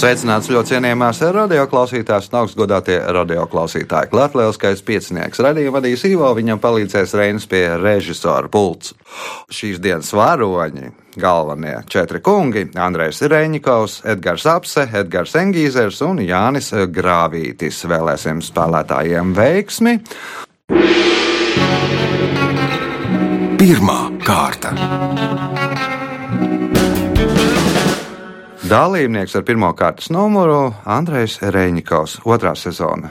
Sveicināts ļoti cienījamās radioklausītājas un augstgadātie radioklausītāji. Lielskais piecinieks. Radījumu vadīs Ivo, viņam palīdzēs Reinas pie režisora pults. Šīs dienas varoņi galvenie četri kungi - Andrejs Reņikovs, Edgars Apse, Edgars Engīzers un Jānis Grāvītis. Vēlēsim spēlētājiem veiksmi! Pirmā kārta. Dalībnieks ar pirmā kārtas numuru - Andrejs Reņikovs, otrā sezona.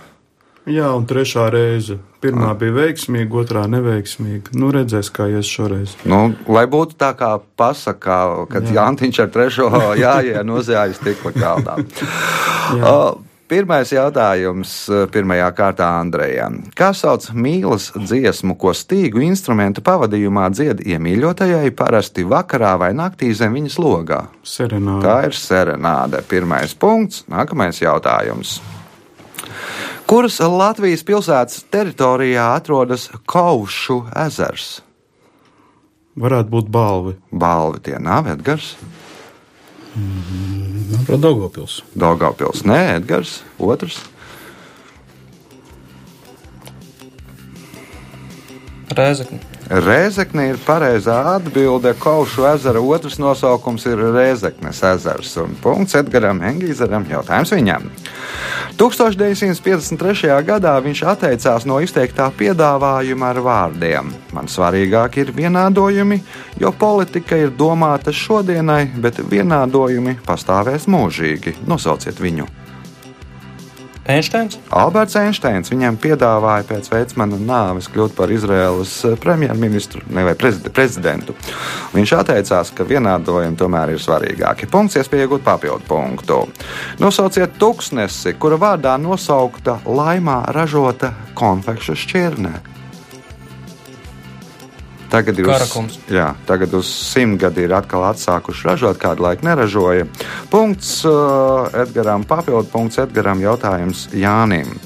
Jā, un trešā reize. Pirmā bija veiksmīga, otrā neveiksmīga. Nu, redzēs, kā ies šoreiz. Nu, lai būtu tā kā pasakā, kad Jā. Jantiņš ar trešo jāiet nozājis tikla galdā. O, Pirmais jautājums pirmajā kārtā Andrejam. Kā sauc mīlas dziesmu, ko stīgu instrumentu pavadījumā dzied iemīļotajai parasti vakarā vai naktī zem viņas logā? Serenāde. Tā ir serenāde. Pirmais punkts. Nākamais jautājums. Kuras Latvijas pilsētas teritorijā atrodas Kaušu ezers? Varētu būt balvi. Balvi tie nav Edgars. Manuprāt, Daugopils. Daugavpils. Nē, Edgars. Otrs. Rēzekne. Rēzekne ir pareizā atbilde. Kaušu ezera otrs nosaukums ir Rēzeknes ezers. Un punkts Edgaram Engīzeram jautājums viņam. 1953. gadā viņš atteicās no izteiktā piedāvājuma ar vārdiem. Man svarīgāk ir vienādojumi, jo politika ir domāta šodienai, bet vienādojumi pastāvēs mūžīgi. Nosauciet viņu! Einsteins. Alberts Einsteins viņam piedāvāja pēc Veicmana nāves kļūt par Izraēlas premjerministru ne, vai prezid- prezidentu. Viņš atteicās, ka vienādojumi tomēr ir svarīgāki. Punkts, iespēja iegūt papildu punktu. Nosauciet tuksnesi, kura vārdā nosaukta laimā ražota konfekšu šķirne. Tagad ir uz, Karakums. jā, tagad uz simt gadi ir atkal atsākuši ražot, kādu laiku neražoja. Punkts uh, Edgaram, papildu punkts Edgaram, jautājums Jānim.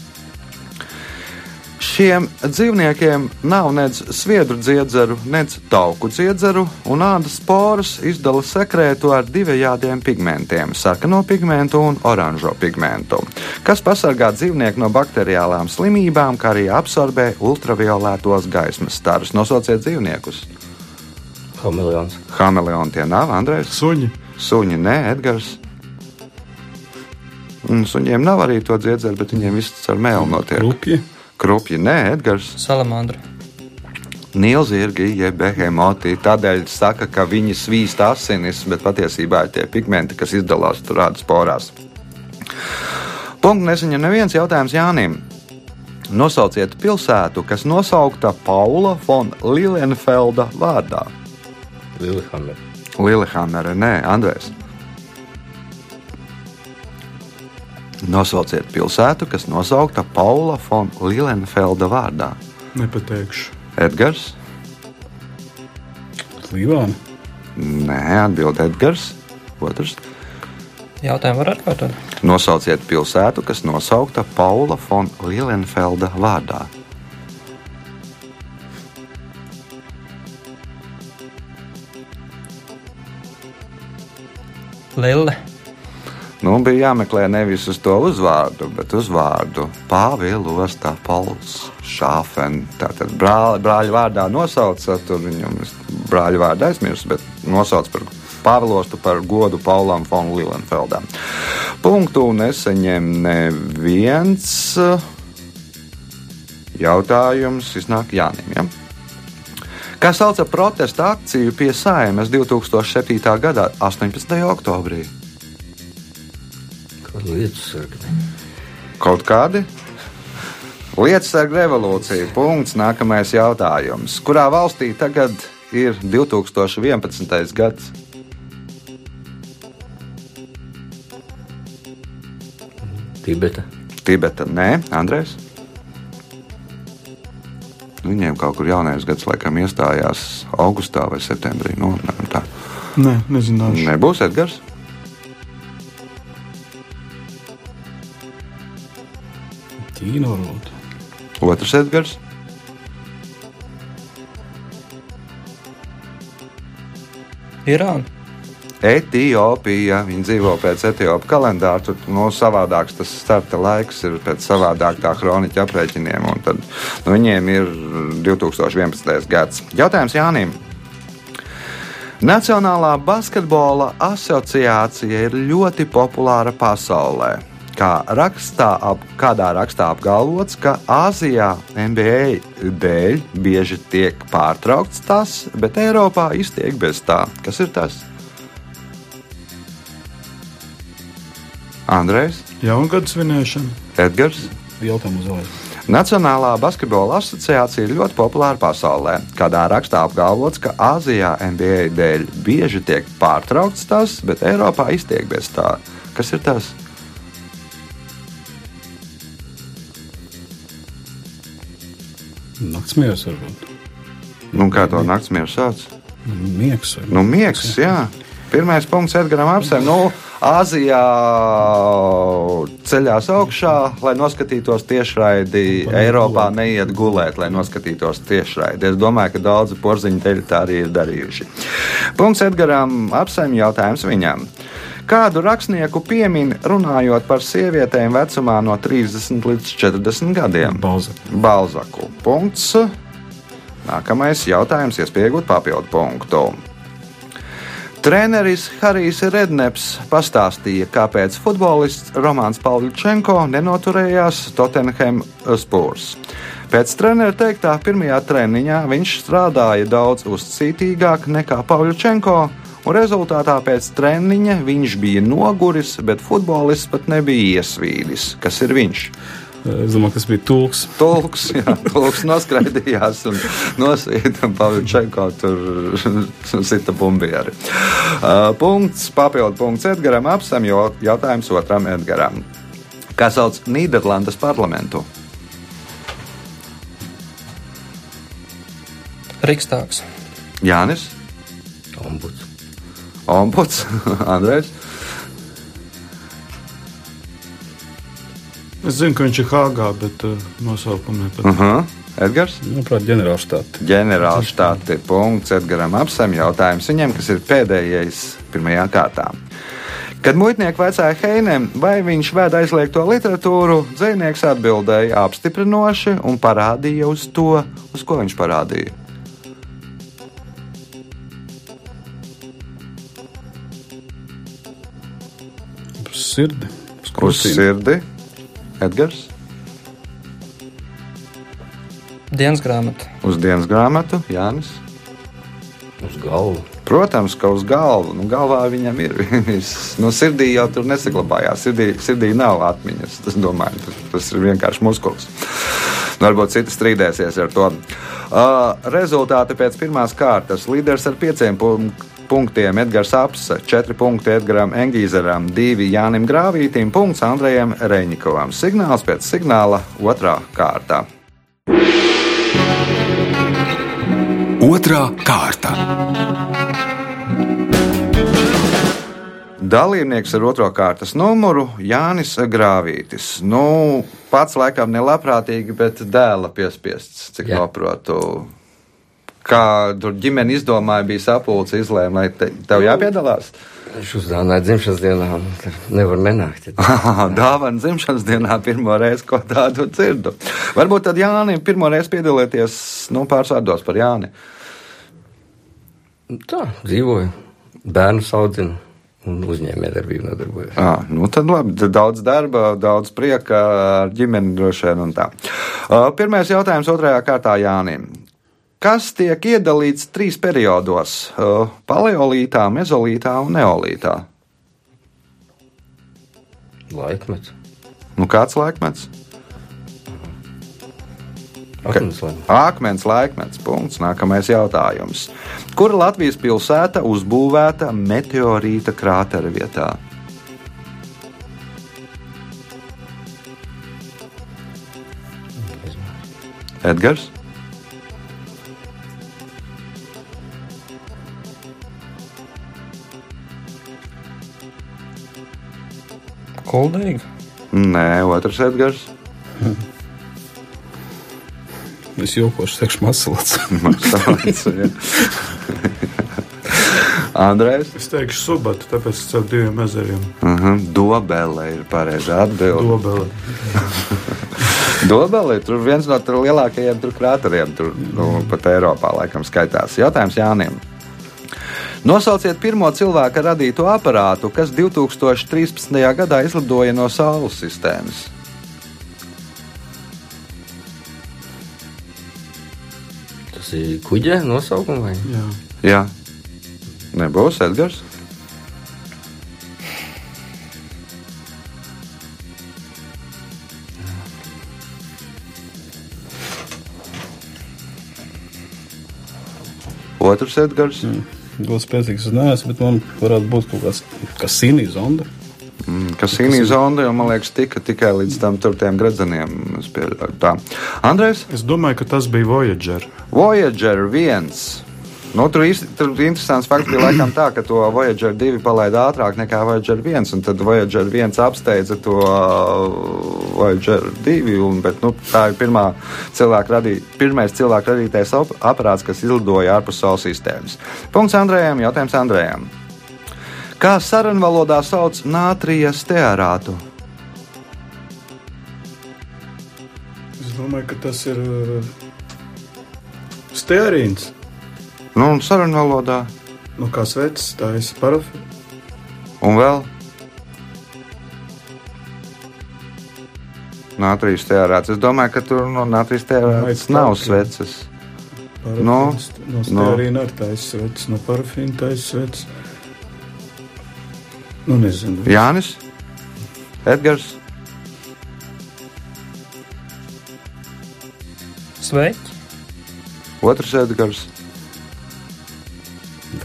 Šiem dzīvniekiem nav nec sviedru dziedzeru, nec tauku dziedzeru, un ādas sporas izdala sekrētu ar divējādiem pigmentiem - sarkano pigmentu un oranžo pigmentu, kas pasargā dzīvnieku no bakteriālām slimībām, kā arī absorbē ultraviolētos gaismas starus. Nosauciet dzīvniekus! Hameleons. Hameleoni tie nav, Andrejs. Suņi. Suņi, nē, Edgars. Un suņiem nav arī to dziedzeru, bet viņiem viss ar mēlu notiek. Rupji. Krupji, nē, Edgars. Salamandra. Nīlzirgi, jeb behemoti, tādēļ saka, ka viņi svīst asinis, bet patiesībā ir tie pigmenti, kas izdalās tur rādas porās. Punkts nesaņem neviens jautājums Jānim. Nosauciet pilsētu, kas nosaukta Paula von Lilenfelda vārdā. Lillehammer. Lillehammere, nē, Andrēs. Nosauciet pilsētu, kas nosaukta Paula von Lilenfelda vārdā. Nepateikšu. Edgars? Līvāna. Nē, atbild Edgars. Otrs. Jautājumu var atkārtot. Nosauciet pilsētu, kas nosaukta Paula von Lilenfelda vārdā. Lille. Nu, bija jāmeklē nevis uz to uzvārdu, bet uz vārdu Pāvils Tāpals Šāfen. Tātad brāļa, brāļa vārdā nosauca, tur viņam brāļa vārdu aizmirsu, bet nosauc par Pāvilostu par godu Paulam von Lilenfeldam. Punktu neseņem neviens jautājums, iznāk Jānim. Ja? Kā sauca protesta akciju pie Saimas 2007. gada 18. oktobrī? Lietu sargi. Kaut kādi? Lietusarga revolūcija. Punkts. Nākamais jautājums. Kurā valstī tagad ir 2011. gads? Tibeta. Tibeta, nē, Andrēs. Viņiem kaut kur jaunais gads laikam iestājās augustā vai septembrī. Nu, apmēram tā. Nē, nezināšu. Nebūs Edgars. Ķīna varbūt. Otrs Edgars. Irāna. Etiopija. Viņi dzīvo pēc Etiopijas kalendāra. Tur no savādāks tas starta laiks ir pēc savādāk tā kroniķa aprēķiniem. un Tad, nu, viņiem ir 2011. gads. Jautājums Jānim. Nacionālā basketbola asociācija ir ļoti populāra pasaulē. Kā rakstā, ap, kādā rakstā apgalvots, ka Āzijā NBA dēļ bieži tiek pārtraukts tas, bet Eiropā iztiek bez tā. Kas ir tas? Andrejs, Jaungada svinēšana. Edgars. Jautājumu uzvēlēt. Nacionālā basketbola asociācija ir ļoti populāra pasaulē. Kādā rakstā apgalvots, ka Āzijā NBA dēļ bieži tiek pārtraukts tas, bet Eiropā iztiek bez tā. Kas ir tas? Naktsmieris varbūt. Nu, kā to naktsmieru sauc? Miegs. vai- Nu, miegs, jā. Pirmais punkts Edgars Apsēm. Nu, Āzijā ceļās augšā, lai noskatītos tiešraidi. Eiropā neiet gulēt, lai noskatītos tiešraidi. Es domāju, ka daudzi porziņu teļi tā arī ir darījuši. Punkts Edgars Apsēm jautājums viņam. Kādu rakstnieku piemin runājot par sievietēm vecumā no 30 līdz 40 gadiem? Balza. Balzaku. Punkts. Nākamais jautājums, iespējot papildu punktu. Treneris Harijs Redneps pastāstīja, kāpēc futbolists Romanis Pavličenko nenoturējās Tottenham Spurs. Pēc treneru teiktā, pirmajā treniņā viņš strādāja daudz uzcītīgāk nekā Pavličenko, un rezultātā pēc treniņa viņš bija noguris, bet futbolists pat nebija iesvīdis. Kas ir viņš? Es domāju, kas bija tulks. Tulks, jā, tulks noskraidījās un nosīta un Pavličenko tur sita bumbieri. Uh, punkts, papildu punkts Edgaram Apsam, jo jautājums otram Edgaram. Kā sauc Nīderlandes parlamentu? Rikstāks. Jānis. Ombuds, Andrēs. Es zinu, ka viņš ir Hāgā, bet uh, nosaukumu Uh nepat. -huh. Edgars. Manuprāt, ģenerālštāte. ģenerālštāte punkts Edgaram Apsam jautājums viņam, kas ir pēdējais pirmajā kārtā. Kad muitnieki vaicāja Heinem, vai viņš vēd aizliegto literatūru, dzinieks atbildēja apstiprinoši un parādīja uz to, uz ko viņš parādīja. Sirdi. Uz sirdi, Edgars, Dienas grāmata. uz dienas grāmatu, Jānis. Uz galvu. Protams, ka uz galvu, nu, galvā viņam ir. Viss. nu, sirdī jau tur nesaglabājās. Sirdī, sirdī nav atmiņas. Tas, domāju, tas, tas ir vienkārši muskulis. Nu, varbūt citi strīdēsies ar to. Uh, rezultāti pēc pirmās kārtas. Līderis ar pieciem punk punktiem Edgars Apse, 4 punkti Edgars Engīzeram, 2 Jānim Grāvītim, punkts Andrejam Reņikovam. Signāls pēc signāla otrā kārta. Otra kārta. Dalībnieks ar otro kārtas numuru Jānis Grāvītis. Nu, pats laikam nelabprātīgi, bet dēla piespiests, cik Jā. saprotu. Kā tur ģimene izdomāja, bija sapulce, izlēma, lai te, tev jāpiedalās. Viņš uzdāvināja dzimšanas dienā, tur nevar nenākt. Dāvana dzimšanas dienā pirmo reizi ko tādu dzirdu. Varbūt tad Jānis pirmo reizi piedalīties nu, pārsvārdos par Jāni. Tā, dzīvoju, bērnu audzinu un uzņēmējdarbību nodarbojos. À, nu tad labi, tad daudz darba, daudz prieka ar ģimeni droši vien un tā. Uh, Pirmais jautājums otrajā kārtā Jānim. Kas tiek iedalīts trīs periodos paleolītā, mezolītā un neolītā? Laikmets, Nu, kāds laikmets? akmens laikmets. Akmens laikmets. Punkts. Nākamais jautājums. Kura Latvijas pilsēta uzbūvēta meteorīta krātera vietā? Edgars? Kuldīgi. Nē, otrs Edgars. Es jokošu, teikšu, masalots. Masalots, jā. Andrejs. Es teikšu subatu, tāpēc es caur diviem ezeriem. Uh -huh. Dobele ir pareizā atbilde. Dobele. Dobele ir tur viens no tur lielākajiem tur krāteriem, tur nu, pat Eiropā laikam skaitās. Jautājums Jānim. Nosauciet pirmo cilvēka radīto aparātu, kas 2013. gadā izlidoja no Saules sistēmas. Tas ir kuģa nosaukums vai? Jā. Jā, nebūs Edgars. Otrs Edgars. Ļoti spēcīgs es neesmu, bet man varētu būt kaut kāds kasīnī zonda. Mm, Kas ir zonda, jau man liekas, tika tikai līdz tam turtiem gredzeniem. Andrejs, Es domāju, ka tas bija Voyager. Voyager 1. Nu, tur tur interesants fakts bija laikam tā, ka to Voyager 2 palaida ātrāk nekā Voyager 1, un tad Voyager 1 apsteidza to uh, Voyager 2, un, bet nu, tā ir pirmā cilvēka radī, pirmais cilvēka radītais op- aparāts, kas izlidoja ārpus Saules sistēmas. Punkts Andrejam, jautājums Andrejam. Kā sarunvalodā sauc nātrija stearātu? Es domāju, ka tas ir uh, stearīns. Nu, un sarunvalodā, Nu, kā svecis, tā ir parafina. un vēl Nātrijas stearāts. Es domāju, ka tur no nātrijas stearāts Vajag nav kaut kā. sveces. No, No, no stearīna arī tā ir svecis, no parafina tā ir svecis. Nu, nezinu. Jānis, Edgars, Sveiki! otrs Edgars,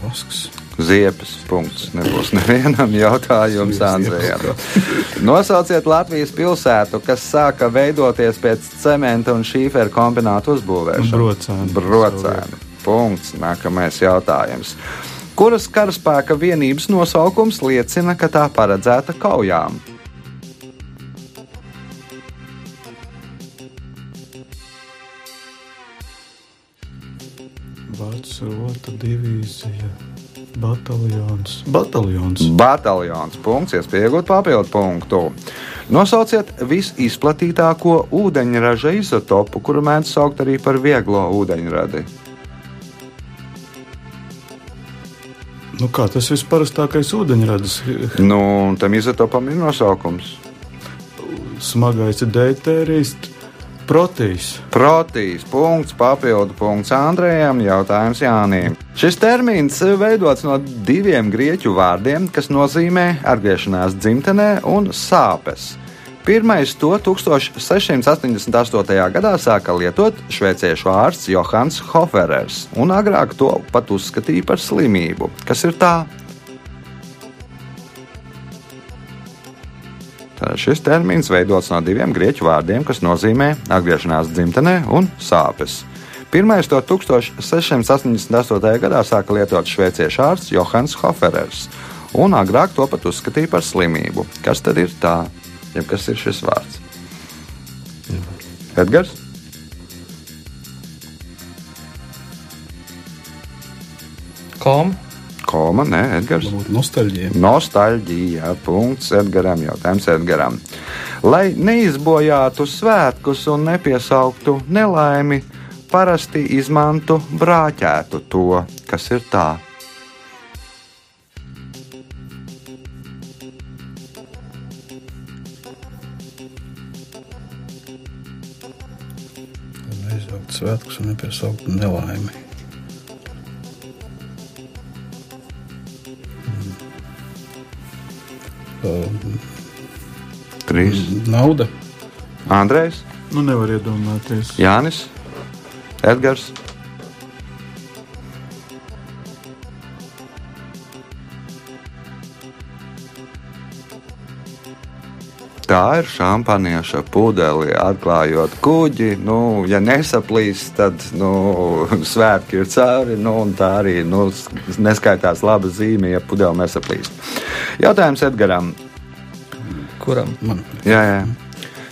Vasks. Ziepes. Punkts. Nebūs nevienam jautājums Andrejam. Nosauciet Latvijas pilsētu, kas sāka veidoties pēc cementa un šīfera kombinātu uzbūvēšanas. Brocēni. Brocēni. Punkts. Nākamais jautājums. Kuras karaspēka vienības nosaukums liecina, ka tā paredzēta kaujām? Rota divīzija. Bataljons. Bataljons. Bataljons. Punkts, iespēja iegūt papildu punktu. Nosauciet visizplatītāko ūdeņraža izotopu, kuru mēdz saukt arī par vieglo ūdeņradi. Nu, kā tas visparastākais ūdeņradis? Nu, tam izotopam ir nosaukums. Smagais ir dētērijas, protīs. Protīs, punkts, papildu punkts Andrejam, jautājums Jānim. Šis termins veidots no diviem grieķu vārdiem, kas nozīmē atgriešanās dzimtenē un sāpes. Pirmais to 1688. gadā sāka lietot šveiciešu ārsts Johans Hoferers, un agrāk to pat uzskatīja par slimību. Kas ir tā? Tātad šis termins veidots no diviem grieķu vārdiem, kas nozīmē atgriešanās dzimtenē un sāpes. Pirmais to 1688. gadā sāka lietot šveiciešu ārsts Johans Hoferers, un agrāk to pat uzskatīja par slimību. Kas tad ir tā? Ja kas ir šis vārds? Edgars? Kom, Koma, nē, Edgars. Varbūt nostalģija. Nostalģija. Punkts Edgaram. Jautājums Edgaram. Lai neizbojātu svētkus un nepiesauktu nelaimi, parasti izmanto brāķētu to, kas ir tā. Neizjaukt svētkus un nepiesaukt nelaimi. Trīs. Nauda. Andrejs, Nu, nevar iedomāties. Jānis, Edgars. Tā ir šampanieša pudelī, atklājot kuģi. Nu, ja nesaplīs, tad nu, svētki ir cauri. Nu, un tā arī nu, neskaitās laba zīme, ja pudele nesaplīst. Jautājums Edgaram. kuram Man. Jā, jā.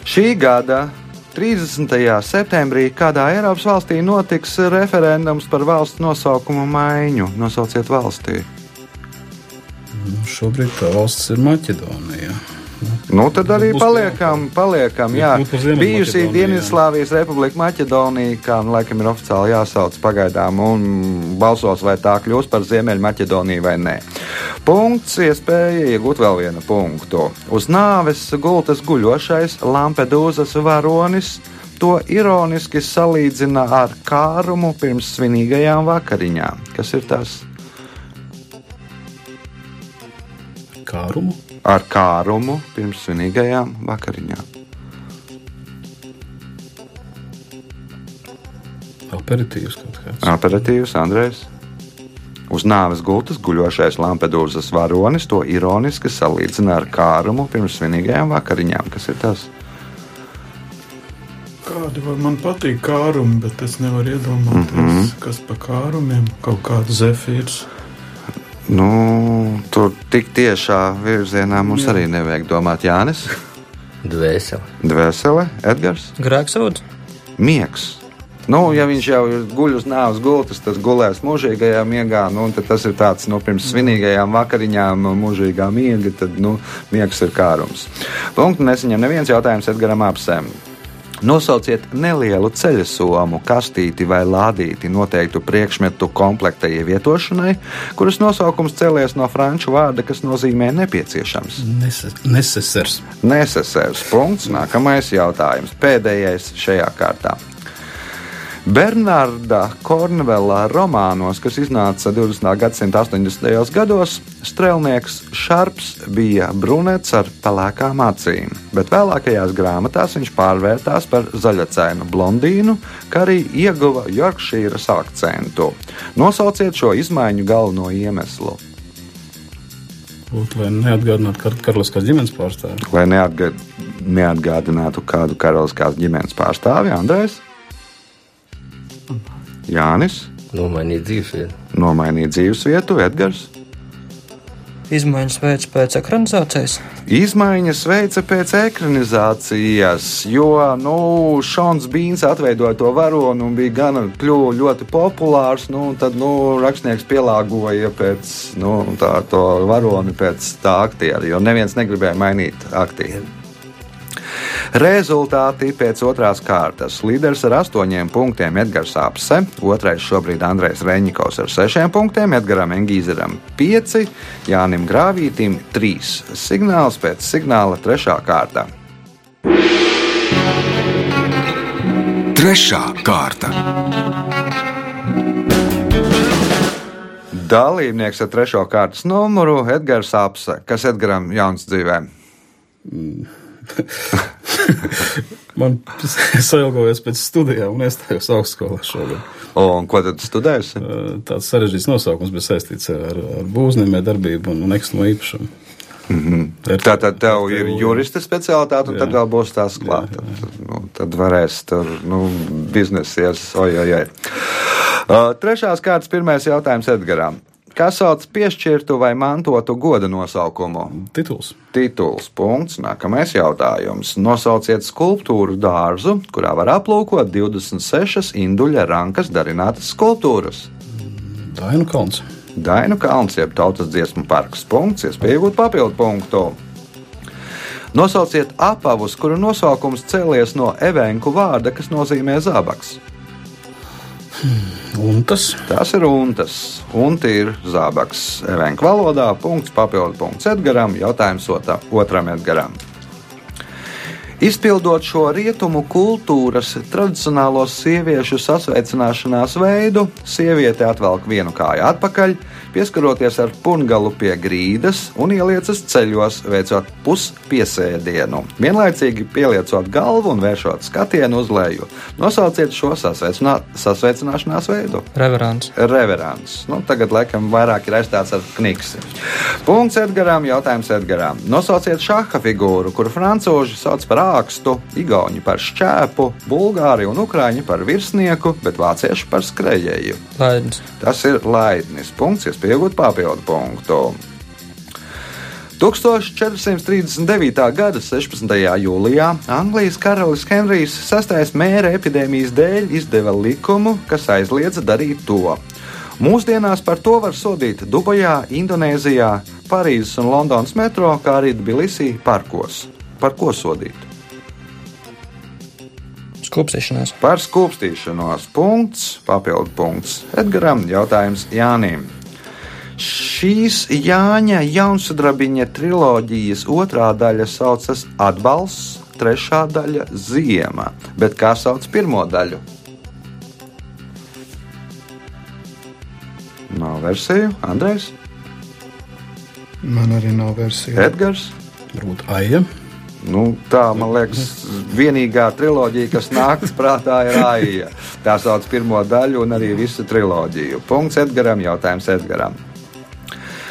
Šī gada 30. septembrī kādā Eiropas valstī notiks referendums par valsts nosaukumu maiņu. Nosauciet valstī. Nu, šobrīd tā valsts ir Maķedonija. Nu, tad arī paliekam, paliekam jā. Bijusī. Dienvidslāvijas republika Maķedonija, kā nu, laikam ir oficiāli jāsauc pagaidām, un balsos, vai tā kļūs par Ziemeļmaķedoniju vai nē. Punkts, iespēja iegūt vēl vienu punktu. Uz nāves gultas guļošais Lampedūzas varonis. To ironiski salīdzina ar kārumu pirms svinīgajām vakariņām. Kas ir tas? Kārumu. Ar kārumu pirms svinīgajām vakariņām. Aperitīvs kaut kāds. Operatīvs Andrēs. Uz nāves gultas guļošais Lampedūzas varonis to ironiski salīdzina ar kārumu pirms svinīgajām vakariņām. Kas ir tas? Kādi var man patīk kārumi, bet es nevaru iedomāties, mm. -hmm. kas pa kārumiem kaut kāda zefīrs. Nu, tur tik tiešā virzienā mums Jā. arī nevajag domāt. Jānis, Dvēseli. Dvēsele, Edgars, Grēksūds. Miegs. Nu, ja viņš jau ir guļ uz nāves gultas, tas gulēs mūžīgajā miegā. Nu, tad tas ir tāds nu, pirms svinīgajām vakariņām, mūžīgā miega. Tad nu, miegs ir kārums. Punkts nesaņem neviens jautājums Edgaram Apsēm. Nosauciet nelielu ceļa somu, kastīti vai lādīti noteiktu priekšmetu komplekta ievietošanai, kuras nosaukums cēlies no franču vārda, kas nozīmē nepieciešams. Nesesers. Nesesērs punkts. Nākamais jautājums. Pēdējais šajā kārtā. Bernarda Kornvela romānos, kas iznāca 20. gadsimta 80. gados, strēlnieks Šarps bija brunets ar pelēkām acīm, bet vēlākajās grāmatās viņš pārvērtās par zaļacainu blondīnu, kā arī ieguva Yorkšīras akcentu. Nosauciet šo izmaiņu galveno iemeslu, Būtu, lai neatgādinātu kar karaliskās ģimenes pārstāvi. lai neatgad, neatgādinātu kādu karaliskās ģimenes pārstāvi, Andrēs. Jānis, Nomainīt dzīvesvietu. nomainīt dzīvesvietu, Edgars. Izmaiņas veids pēc ekranizācijas. Izmaiņas veica pēc ekranizācijas, jo nu, Šons Bīns atveidoja to varoni un bija gana kļuva ļoti populārs. Nu, tad nu, rakstnieks pielāgoja pēc, nu, tā, to varoni pēc tā aktiera, jo neviens negribēja mainīt aktieru. Rezultāti pēc otrās kārtas. Līderis ar astoņiem punktiem Edgars Apse, otrais šobrīd Andrejs Reņikovs ar sešiem punktiem, Edgaram Engīzeram pieci, Jānim Grāvītim trīs. Signāls pēc signāla trešā kārta. Trešā kārta. Dalībnieks ar trešo kārtas numuru Edgars Apse, kas Edgaram jauns dzīvē. Man sailgojas pēc studijām un iestājos augstskolā šogad. Un ko tad studēsi? Eh, Tāds sarežģīts nosaukums bija saistīts ar, ar būvniecību, darbību un nekustamo īpašumu. Mm -hmm. Tātad tev ir jurista specialitāte, un Jā. tad vēl būs tās klāta. Tad, nu, tad varēs tur nu, biznesies, oi, oi, oi. Uh, trešās kārtas pirmais jautājums Edgaram. Kas sauc piešķirtu vai mantotu goda nosaukumu? Tituls. Tituls. Punkts. Nākamais jautājums. Nosauciet skulptūru dārzu, kurā var aplūkot 26 induļa rankas darinātas skulptūras. Dainu kalns. Dainu kalns, jeb tautas dziesmu parks. Punkts, iespēja iegūt papildu punktu. Nosauciet apavus, kuru nosaukums cēlies no evenku vārda, kas nozīmē zābaks. Un tas ir untas. Unti ir zābaks evenku valodā. Punkts, papildu punkts Edgaram. Jautājums otram Edgaram. Izpildot šo rietumu kultūras tradicionālo sieviešu sasveicināšanās veidu, sieviete atvelk vienu kāju atpakaļ, pieskaroties ar pungalu pie grīdas un ieliecas ceļos, veicot puspiesēdienu, vienlaicīgi pieliecot galvu un vēršot skatienu uz leju. Nosauciet šo sasveicinā, sasveicināšanās veidu. Reverants. Reverants. Nu, tagad, laikam, vairāk ir aizstāts ar kniksi. Punkts Edgaram, jautājums Edgaram. Nosauciet šāda figūru, kuru frančūži sauc par ākstu, igauni par šķēpu, bulgāri un ukrāņi par virsnieku, bet vācieši par skrejēju. Laidnis. Tas ir laidnis. Punkts, iespējot papildu punktu. 1439. gada 16. jūlijā Anglijas karalis Henrijs VI mēra epidēmijas dēļ izdeva likumu, kas aizliedza darīt to. Mūsdienās par to var sodīt Dubajā, Indonēzijā, Parīzes un Londonas metro, kā arī Tbilisī parkos. Par ko sodīt? Skūpstīšanās. Par skūpstīšanos. Punkts, papildu punkts. Edgaram jautājums Jānim. Šīs Jāņa Jaunsudrabiņa triloģijas otrā daļa saucas Atbalsts, trešā daļa Ziema, bet kā sauc pirmo daļu? Nav versiju, Andrejs, Man arī nav versija. Edgars. Varbūt aija. Nu, tā, man liekas, vienīgā triloģija, kas nākas prātā, ir Aija. Tā sauc pirmo daļu un arī visu triloģiju. Punkts Edgaram, jautājums Edgaram.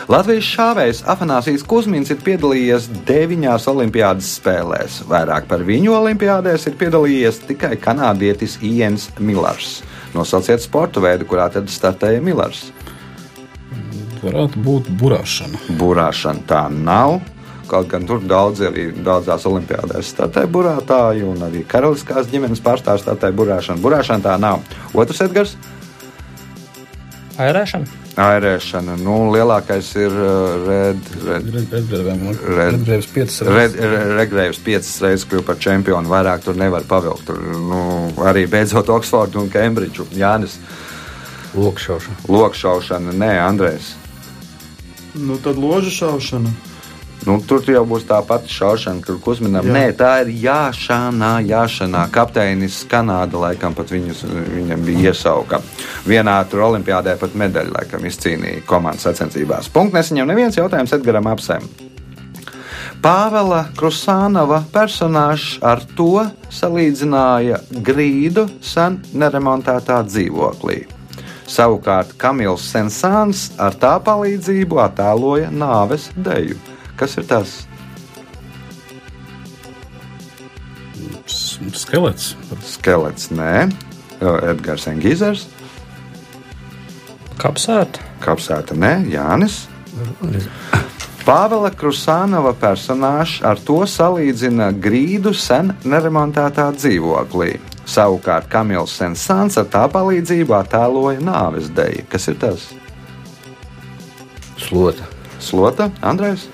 Latvijas šāvējs Afanāsijas Kusmins ir piedalījies deviņās olimpiādas spēlēs. Vairāk par viņu olimpiādēs ir piedalījies tikai kanādietis Iens Millers. Nosauciet sporta veidu, kurā tad startēja Millers. Varētu būt burāšana. Burāšana tā nav. Kaut gan tur daudz arī daudzās olimpiādēs startēja burātāji, un arī karaliskās ģimenes pārstāvji startēja burāšanu. Burāšana tā nav. Otrs Edgars Airēšana. - airēšana. Nu, lielākais ir uh, red, red, Redbrēviem. Red- Redbrēvs piecas red, re- Regrēvs piecas reizes kļuva par čempionu. Vairāk tur nevar pavilkt. Tur, nu, arī beidzot Oksfordu un Kembridžu. Jānis Lokšaušana. Lokšaušana, nē, Andrēs. Nu, tad loža šaušana. Nu, tur jau būs tā pati šaušana, kur uzmanām. Nē, tā ir jāšanā, jāšanā. Kapteinis Kanāda laikam pat viņus, viņam bija iesauka. Vienā tur olimpiādē pat medaļu laikam izcīnīja komandas sacensībās. Punkts nesaņem neviens jautājums Edgaram Apsēm. Pāvela Krusānova personāžs ar to salīdzināja grīdu sen neremontētā dzīvoklī. Savukārt Kamils Sensāns ar tā palīdzību attēloja nāves deju. Kas ir tas? S- Skelets. Skelets, nē, Edgars Engīzers, Kapsēta. Kapsēta, nē, Jānis. Pāvela Krusānova personāžs ar to salīdzina grīdu sen neremontētā dzīvoklī. Savukārt Kamils Sensāns ar tā palīdzību attēloja nāves deju. Kas ir tas? Slota. Slota, Andrēs?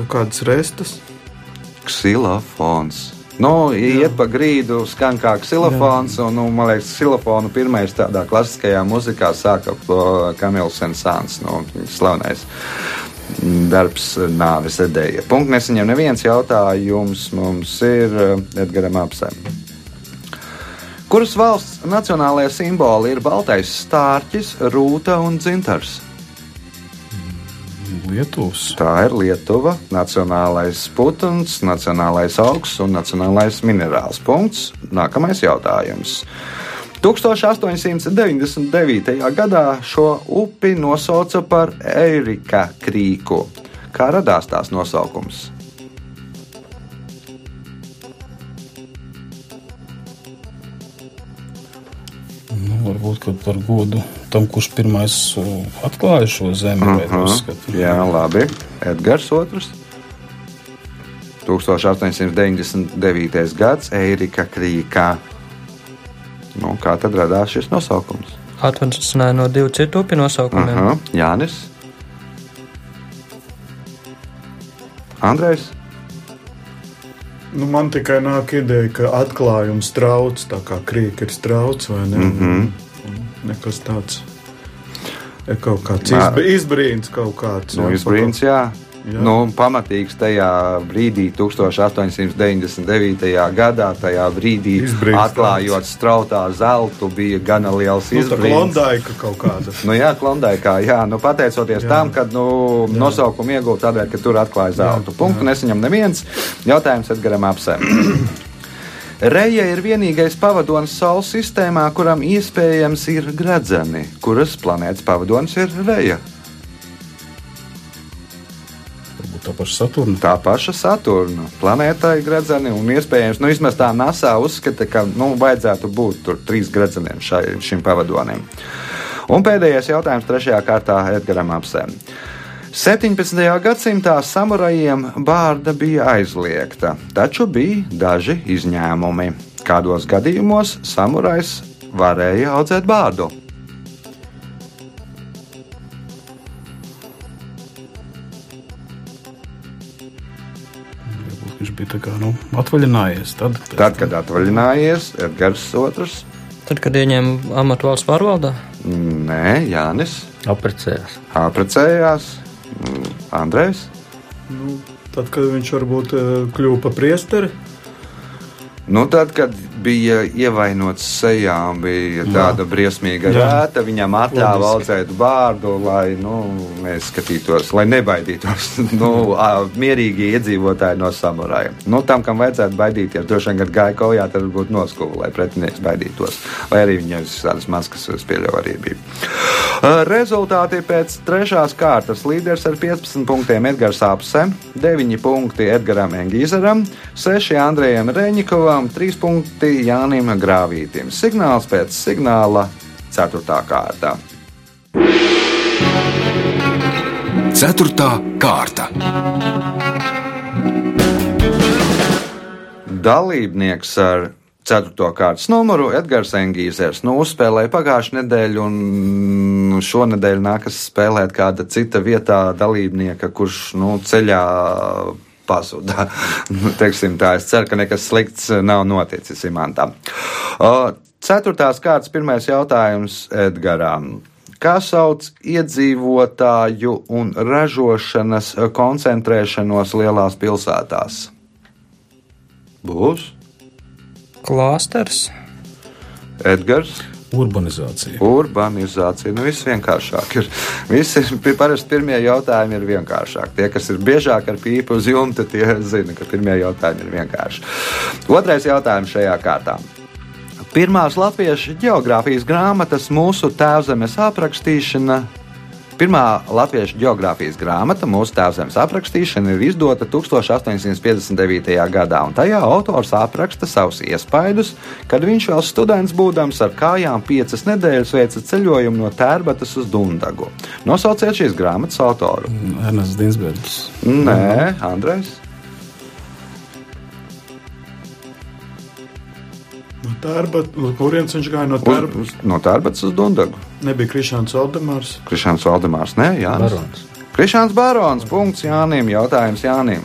Kaut kādas restas. Ksilofons. Nu, iet pa grīdu, skan kā ksilofons, un, nu, man liekas, ksilofonu pirmais tādā klasiskajā muzikā sāka Kamils Sensāns, nu, slavenais darbs nāves edēja. Punkts nesaņem neviens jautājums mums ir Edgaram Apsem. Kuras valsts nacionālajie simboli ir baltais stārķis, rūta un dzintars? Lietuvas. Tā ir Lietuva, nacionālais putekļs, nacionālais augsts un nacionālais minerāls. Punkts. Nākamais jautājums. 1899. gadā šo upi nosauca par Eirika krīku. Kā radās tās nosaukums? Nu, varbūt ka par godu tam, kurš pirmais uh, atklāja šo zemi. Uh Aha, -huh. Jā, labi. Edgars otrs. 1899. gads Eirika krīkā. Nu, kā tad radās šis nosaukums? Atvesināja no divu citu upi nosaukumiem. Aha, Jānis. Andrejs. Nu, man tikai nāk ideja, ka atklājums trauc, tā kā krīka ir trauc vai ne. Mm Mhm. -hmm. Nekas tāds. Ir kaut kāds izb izbrīns, kaut kāds. Nu, jā, izbrīns, jā. Jā. Nu, pamatīgs tajā brīdī, 1899. gadā, tajā brīdī Izbrīns atklājot strautā zeltu, bija gana liels Nu, tā izbrīns. klondaika kaut kāda. Nu, jā, Klondaikā, jā, nu, pateicoties jā. Jā. tam, ka nu, nosaukumu iegūta tādēļ, ka tur atklāja zeltu. Punktu nesaņem neviens. Jautājums Edgaram Apsēm. Reja ir vienīgais pavadonis Saules sistēmā, kuram iespējams ir gradzeni. Kuras planētas pavadonis ir Reja? Tā paša Saturna. Tā paša Saturna planētai gredzeni un iespējams, nu, vismaz tā NASA uzskata, ka nu, vajadzētu būt tur trīs gredzeniem šai, šim pavadonim. Un pēdējais jautājums trešajā kārtā Edgaram Apsēm. 17. gadsimtā samurajiem bārda bija aizliegta, taču bija daži izņēmumi. Kādos gadījumos samurajs varēja audzēt bārdu? Viņš bija tā kā, nu, atvaļinājies. Tad, Tad, kad atvaļinājies, Edgars otrs. Tad, kad ieņēma amatu valsts pārvaldā, Nē, Jānis Apprecējās. apprecējās. Andrejs. Nu, tad, kad viņš varbūt eh, kļuva par priesteri, Nu, tad, kad bija ievainots sejā, bija tāda briesmīga rēta, viņam atļāva audzēt bārdu, lai nu, neskatītos, lai nebaidītos nu, mierīgi iedzīvotāji no samurājiem. Nu, tam, kam vajadzētu baidīties, droši vien, kad gāja kaujā, tad būtu noskūva, lai pretinieks baidītos. Vai arī viņam visādas maskas, es pieļauju, arī bija. Rezultāti pēc trešās kārtas līderis ar 15 punktiem Edgars Apse, 9 punkti Edgaram Engīzeram, 6 Andrejam Reņikovam, 3 punkti Jānim Grāvītim. Signāls pēc signāla 4. kārta. Ceturtā kārta. Dalībnieks ar 4. kārtas numuru Edgars Engīzers nu, uzspēlēja pagājušā nedēļa, un šonadēļ nākas spēlēt kāda cita vietā dalībnieka, kurš nu, ceļā pazuda. Nu, teiksim tā, es ceru, ka nekas slikts nav noticis Imantam. Ceturtās kārtas pirmais jautājums Edgaram. Kā sauc iedzīvotāju un ražošanas koncentrēšanos lielās pilsētās? Būs klāsters, Edgars. Urbanizācija. Urbanizācija. Nu, viss vienkāršāk ir. Visi parasti pirmie jautājumi ir vienkāršāki. Tie, kas ir biežāk ar pīpu uz jumta, tie zina, ka pirmie jautājumi ir vienkārši. Otrais jautājums šajā kārtā. Pirmās latviešu geogrāfijas grāmatas mūsu tēvzemes aprakstīšana. Pirmā latviešu geogrāfijas grāmata, mūsu tēvzemes aprakstīšana, ir izdota 1859. gadā, un tajā autors apraksta savus iespaidus, kad viņš vēl students būdams ar kājām piecas nedēļas veica ceļojumu no Tērbatas uz Dundagu. Nosauciet šīs grāmatas autoru. Ernests Dinsbergs. Nē, Andrejs. Tērbat, uz kurienes viņš gāja no Uz, Tērbat. uz, no Tērbatas uz Dundagu. Nebija Krišāns Aldemārs. Krišāns Valdemārs, nē, Jānis. Barons. Krišāns Barons, punkts Jānim, jautājums Jānim.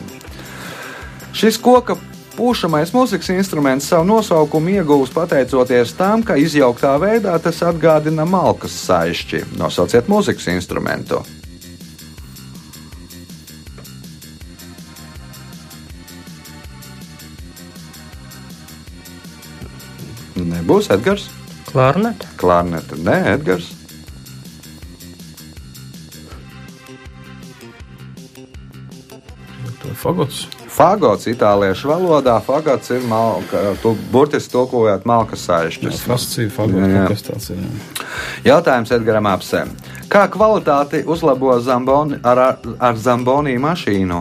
Šis koka pūšamais mūzikas instruments savu nosaukumu iegūst pateicoties tam, ka izjauktā veidā tas atgādina malkas saišķi. Nosauciet mūzikas instrumentu. Nebūs Edgars. klarnete, Klarnete, nē, Edgars. Fagots. Fagots itāliešu valodā. Fagots ir malka. Tu burtiski tulkojot malkas saišķus. Fascija, fagots, Jā, jā. tāds. ir, jā. Jautājums Edgaram Apsēm. Kā kvalitāti uzlabo Zamboni, ar, ar Zambonī mašīnu?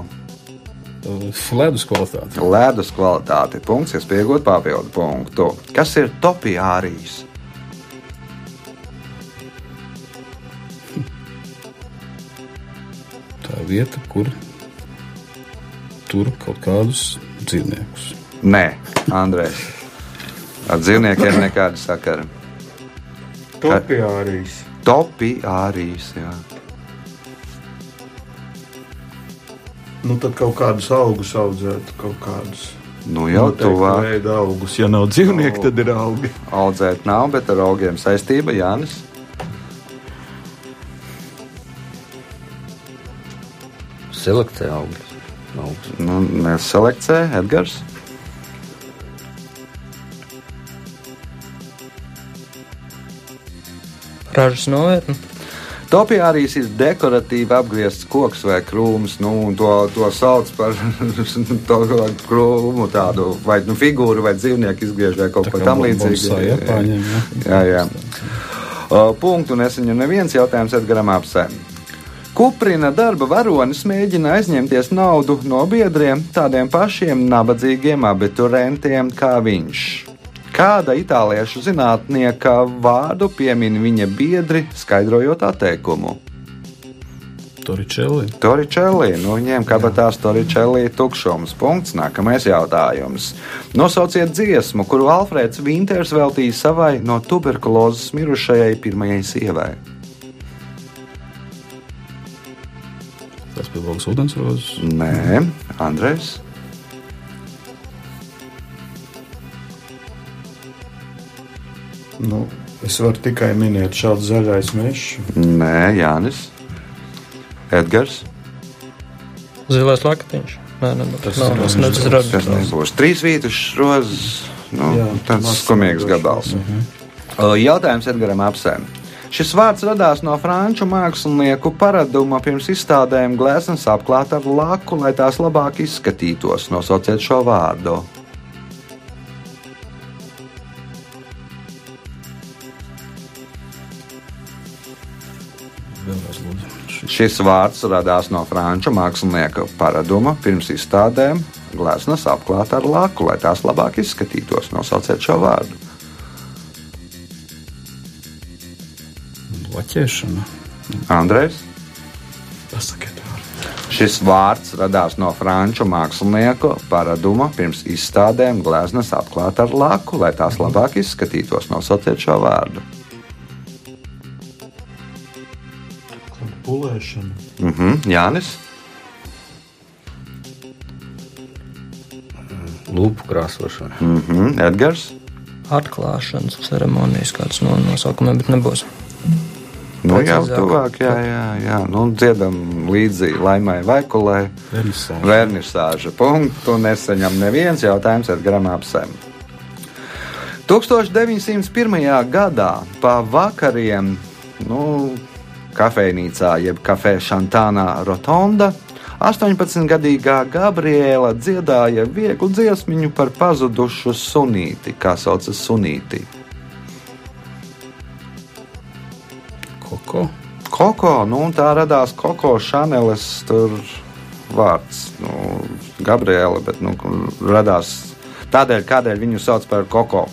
Ledus kvalitāte. Ledus kvalitāti. Punkts, kas pieaugot papildu punktu. Kas ir topiārijas? Tā ir vieta, kur tur kaut kādus dzīvniekus. Nē, Andrejs. Ar dzīvniekiem nekāda sakara. Topiārijas. Topiārijas. jā. Nu, tad kaut kādus augus audzēt, kaut kādus. Nu jau tuvāk. veida augus. Ja nav dzīvnieki, tad ir augi. Audzēt nav, bet ar augiem saistība Jānis. Selektē augļus. augļus. Nu, neselekcē Edgars. ražas novietne, Topiārijas ir dekoratīvi apgriezts koks vai krūms. Nu, un to, to sauc par to krūmu, tādu vai nu, figūru, vai dzīvnieku izgriež vai kaut ko tamlīdzīgu. Japāņiem, jā. jā, jā. O, Punktu neseņem neviens jautājums Edgaram apsēm. Kuprina darba varonis mēģina aizņemties naudu no biedriem, tādiem pašiem nabadzīgiem abiturentiem kā viņš. Kāda itāliešu zinātnieka vārdu piemin viņa biedri, skaidrojot atteikumu? Toričēlī. Toričēlī, nu viņiem kabatās Toričēlī tukšums. Punkts. Nākamais jautājums. Nosauciet dziesmu, kuru Alfrēds Vinters veltīja savai no tuberkulozes mirušajai pirmajai sievai. Tas bija Logs Ūdensrozes. Nē, Andrejs. Nu, es varu tikai minēt šādu zaļais mežs. Nē, Jānis. Edgars. Zilais lakatiņš. Nē, nebūs. Tas Nav, ir tas Tas radījums. nebūs trīs vītus, rozes. Nu, Jā, tāds skumīgs vienkārši. gabals. Uh, Jautājums Edgaram Apsēm. Šis vārds radās no franču mākslinieku paraduma pirms izstādēm gleznas apklāta ar laku, lai tās labāk izskatītos. Nosauciet šo vārdu. Šis vārds radās no franču mākslinieka paraduma pirms izstādēm gleznas apklāta ar laku, lai tās labāk izskatītos. Nosauciet šo vārdu. laķēšana. Andrejs. Pasakiet, vārdu. Šis vārds radās no franču mākslinieka paraduma pirms izstādēm gleznas apklāta ar laku, lai tās labāk izskatītos. Nosauciet šo vārdu. Pulēšana. Mhm, Jānis. Lūpu krāsošana. Mhm, Edgars. Atklāšanas ceremonijas kāds no nosaukumiem, bet nebūs. Nu, jā, tuvāk, jā, jā, jā. Nu, dziedam līdzi laimai Vaikulai. Vernisāža. Punktu neseņem neviens jautājums Edgaram Apsem. 1901. gadā pa vakariem nu, kafejnīcā, jeb kafē Šantānā Rotonda, 18-gadīgā Gabriela dziedāja vieglu dziesmiņu par pazudušu sunīti, kā saucas sunīti. Koko. Koko, nu, tā radās Koko Šaneles tur vārds. Nu, Gabriela, bet nu, radās tādēļ, kādēļ viņu sauc par Koko.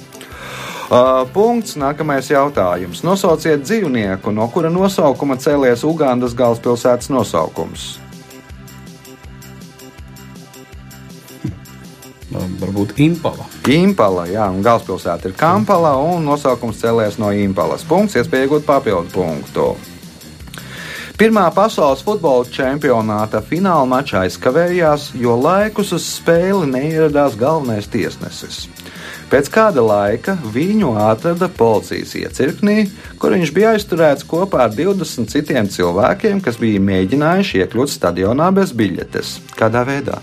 Uh, punkts. Nākamais jautājums. Nosauciet dzīvnieku, no kura nosaukuma cēlies Ugandas galvaspilsētas nosaukums. Nu, Varbūt impala. Impala, jā, un galvaspilsēta ir Kampala, un nosaukums cēlies no Impalas. Punkts, iespēja iegūt papildu punktu. Pirmā pasaules futbola čempionāta fināla mačā aizkavējās, jo laikus uz spēli neieradās galvenais tiesnesis. Pēc kāda laika viņu atrada policijas iecirknī, kur viņš bija aizturēts kopā ar 20 citiem cilvēkiem, kas bija mēģinājuši iekļūt stadionā bez biļetes. Kādā veidā?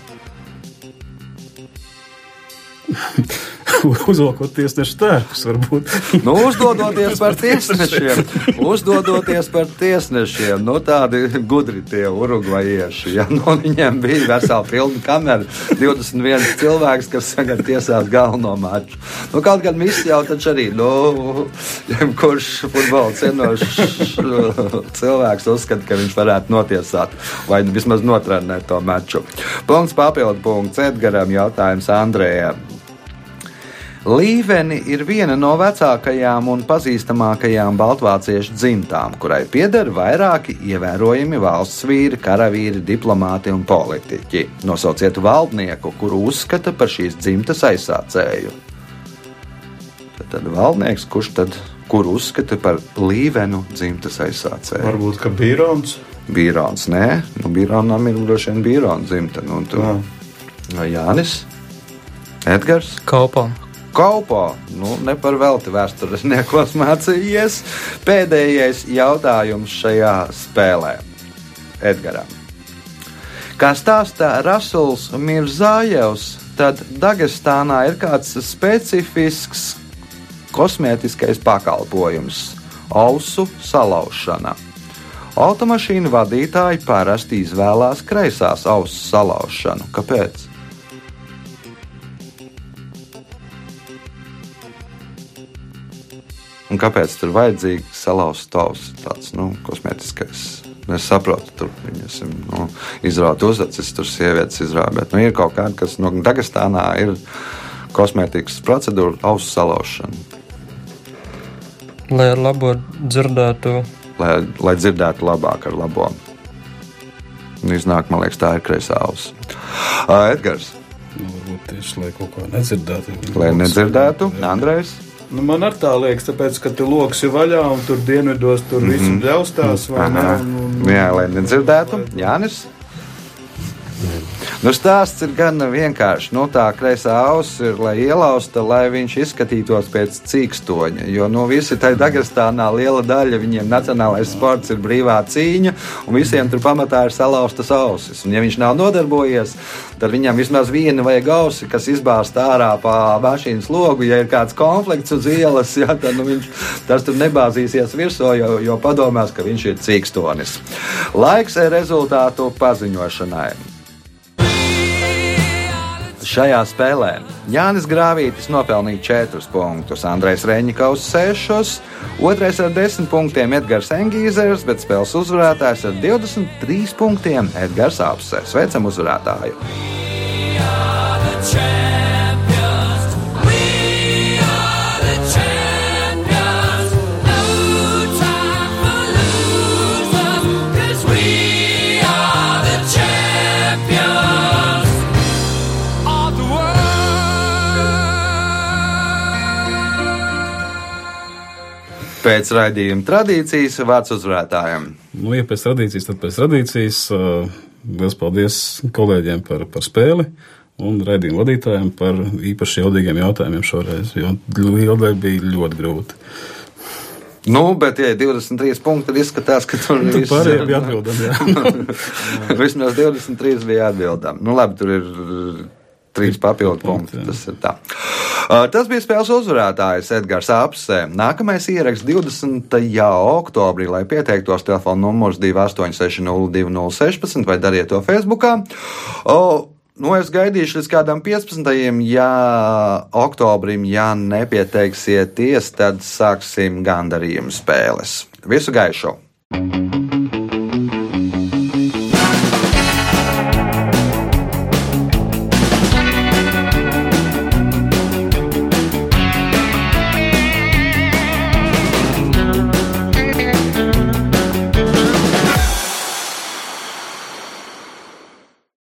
Uzvalkot tiesnešu tērpus, varbūt. Nu, uzdodoties par tiesnešiem, uzdodoties par tiesnešiem, nu, tādi gudri tie urugvajieši. Ja? Nu, viņiem bija vesela pilna kamera, 21 cilvēks, kas tagad tiesās galveno maču. Nu, kaut gan viss jau taču arī, nu, kurš futbola cienošs cilvēks uzskata, ka viņš varētu notiesāt vai vismaz notrenēt to maču. Punkts papildu punkts Edgaram, jautājums Andrējam. Līveni ir viena no vecākajām un pazīstamākajām baltvāciešu dzimtām, kurai pieder vairāki ievērojami valsts vīri, karavīri, diplomāti un politiķi. Nosauciet valdnieku, kuru uzskata par šīs dzimtas aizsācēju. Tad, tad valdnieks, kurš tad kuru uzskata par līvenu dzimtas aizsācēju? Varbūt, ka Bīrons. Bīrons, nē, nu, Bīronam ir droši vien Bīrona dzimta. Nu, tu, Jā. Jānis, Edgars. Kaupā. Kaupo, nu, ne par velti vēstures niekos mācījies. Pēdējais jautājums šajā spēlē Edgaram. Kā stāsta Rasuls Mirzājevs, tad Dagestānā ir kāds specifisks kosmētiskais pakalpojums - ausu salaušana. Automašīnu vadītāji parasti izvēlās kreisās ausu salaušanu. Kāpēc? Un kāpēc tur vajadzīgi salauzt tavs tāds nu, kosmētiskais Es saprotu, tur viņas nu, izrāda uzacis, tur sievietes izrāda. Bet nu, ir kaut kāda, kas no nu, Dagestānā ir kosmētikas procedūra, ausu salaušana. Lai ar labo dzirdētu, Lai, lai dzirdētu labāk ar labo. Iznāk, man liekas, tā ir kreisā auss. Edgars, Nu, varbūt tieši lai kaut kā nedzirdētu. lai nedzirdētu, Andrejs. Nu, man arī tā liekas, tāpēc, ka tur lokus ir vaļā un tur dienvidos tur mm -hmm. viss bļaustās. vai ne, Aha. un- un- Jā, lai nedzirdētu, Jānis. Nu, stāsts ir gan vienkāršs. Nu, tā kreisā auss ir, lai ielausta, lai viņš izskatītos pēc cīkstoņa. Jo nu, visi tajā Dagestānā liela daļa viņiem nacionālais sports ir brīvā cīņa, un visiem tur pamatā ir salauztas ausis. Un, ja viņš nav nodarbojies, tad viņam vismaz viena vajag ausi, kas izbāzta ārā pa mašīnas logu. Ja ir kāds konflikts uz ielas, jā, tad nu, viņš tas tur nebāzīsies virsū, jo, jo padomās, ka viņš ir cīkstonis. Laiks rezultātu paziņošanai. Šajā spēlē Jānis Grāvītis nopelnīja 4 punktus, Andrejs Reņķis 6, otrais ar 10 punktiem Edgars Engīzers, bet spēles uzvarētājs ar 23 punktiem Edgars Apsers. Sveicam uzvarētāju! Pēc raidījuma tradīcijas vārds uzvarētājiem. Nu, ja pēc tradīcijas, tad pēc tradīcijas. Uh, liels paldies kolēģiem par, par spēli un raidījumu vadītājiem par īpaši jaudīgiem jautājumiem šoreiz, jo Lielai bija ļoti grūti. Nu, bet, ja ir 23 punkti, tad izskatās, ka tur Tur viss- pārējie bija atbildami. Vismaz 23 bija atbildami. Nu, labi, tur ir trīs papildu punkti. Tas, tā. Tas bija spēles uzvarētājs Edgars Apsē. Nākamais ieraksts 20. oktobrī, lai pieteiktos telefona numurs 28602016 vai dariet to Facebookā. O, Nu, es gaidīšu līdz kādam 15. Ja oktobrim, ja nepieteiksieties, tad sāksim gandarījumu spēles. Visu gaišu!